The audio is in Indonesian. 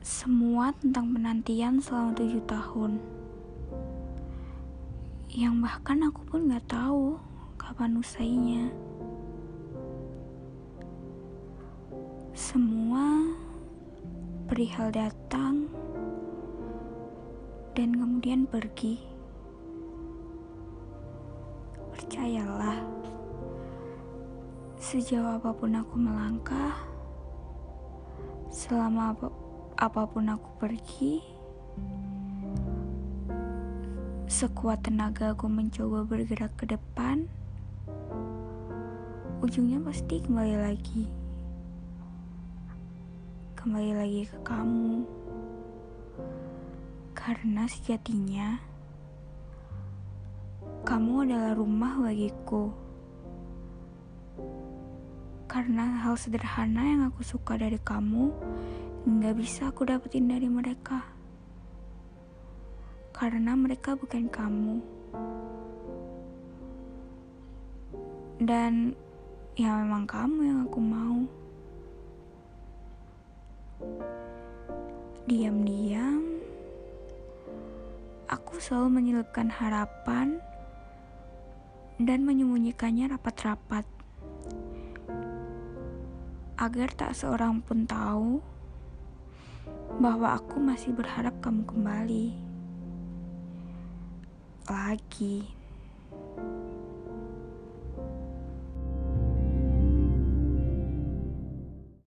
semua tentang penantian selama tujuh tahun. Yang bahkan aku pun gak tahu kapan usainya. Semua perihal datang dan kemudian pergi. Percayalah, sejauh apa pun aku melangkah, selama apa apa pun aku pergi, sekuat tenaga aku mencoba bergerak ke depan, ujungnya pasti kembali lagi. Kembali lagi ke kamu. Karena sejatinya, kamu adalah rumah bagiku. Karena hal sederhana yang aku suka dari kamu nggak bisa aku dapetin dari mereka. Karena mereka bukan kamu. Dan ya memang kamu yang aku mau. Diam-diam, aku selalu menyelipkan harapan dan menyembunyikannya rapat-rapat agar tak seorang pun tahu bahwa aku masih berharap kamu kembali. Lagi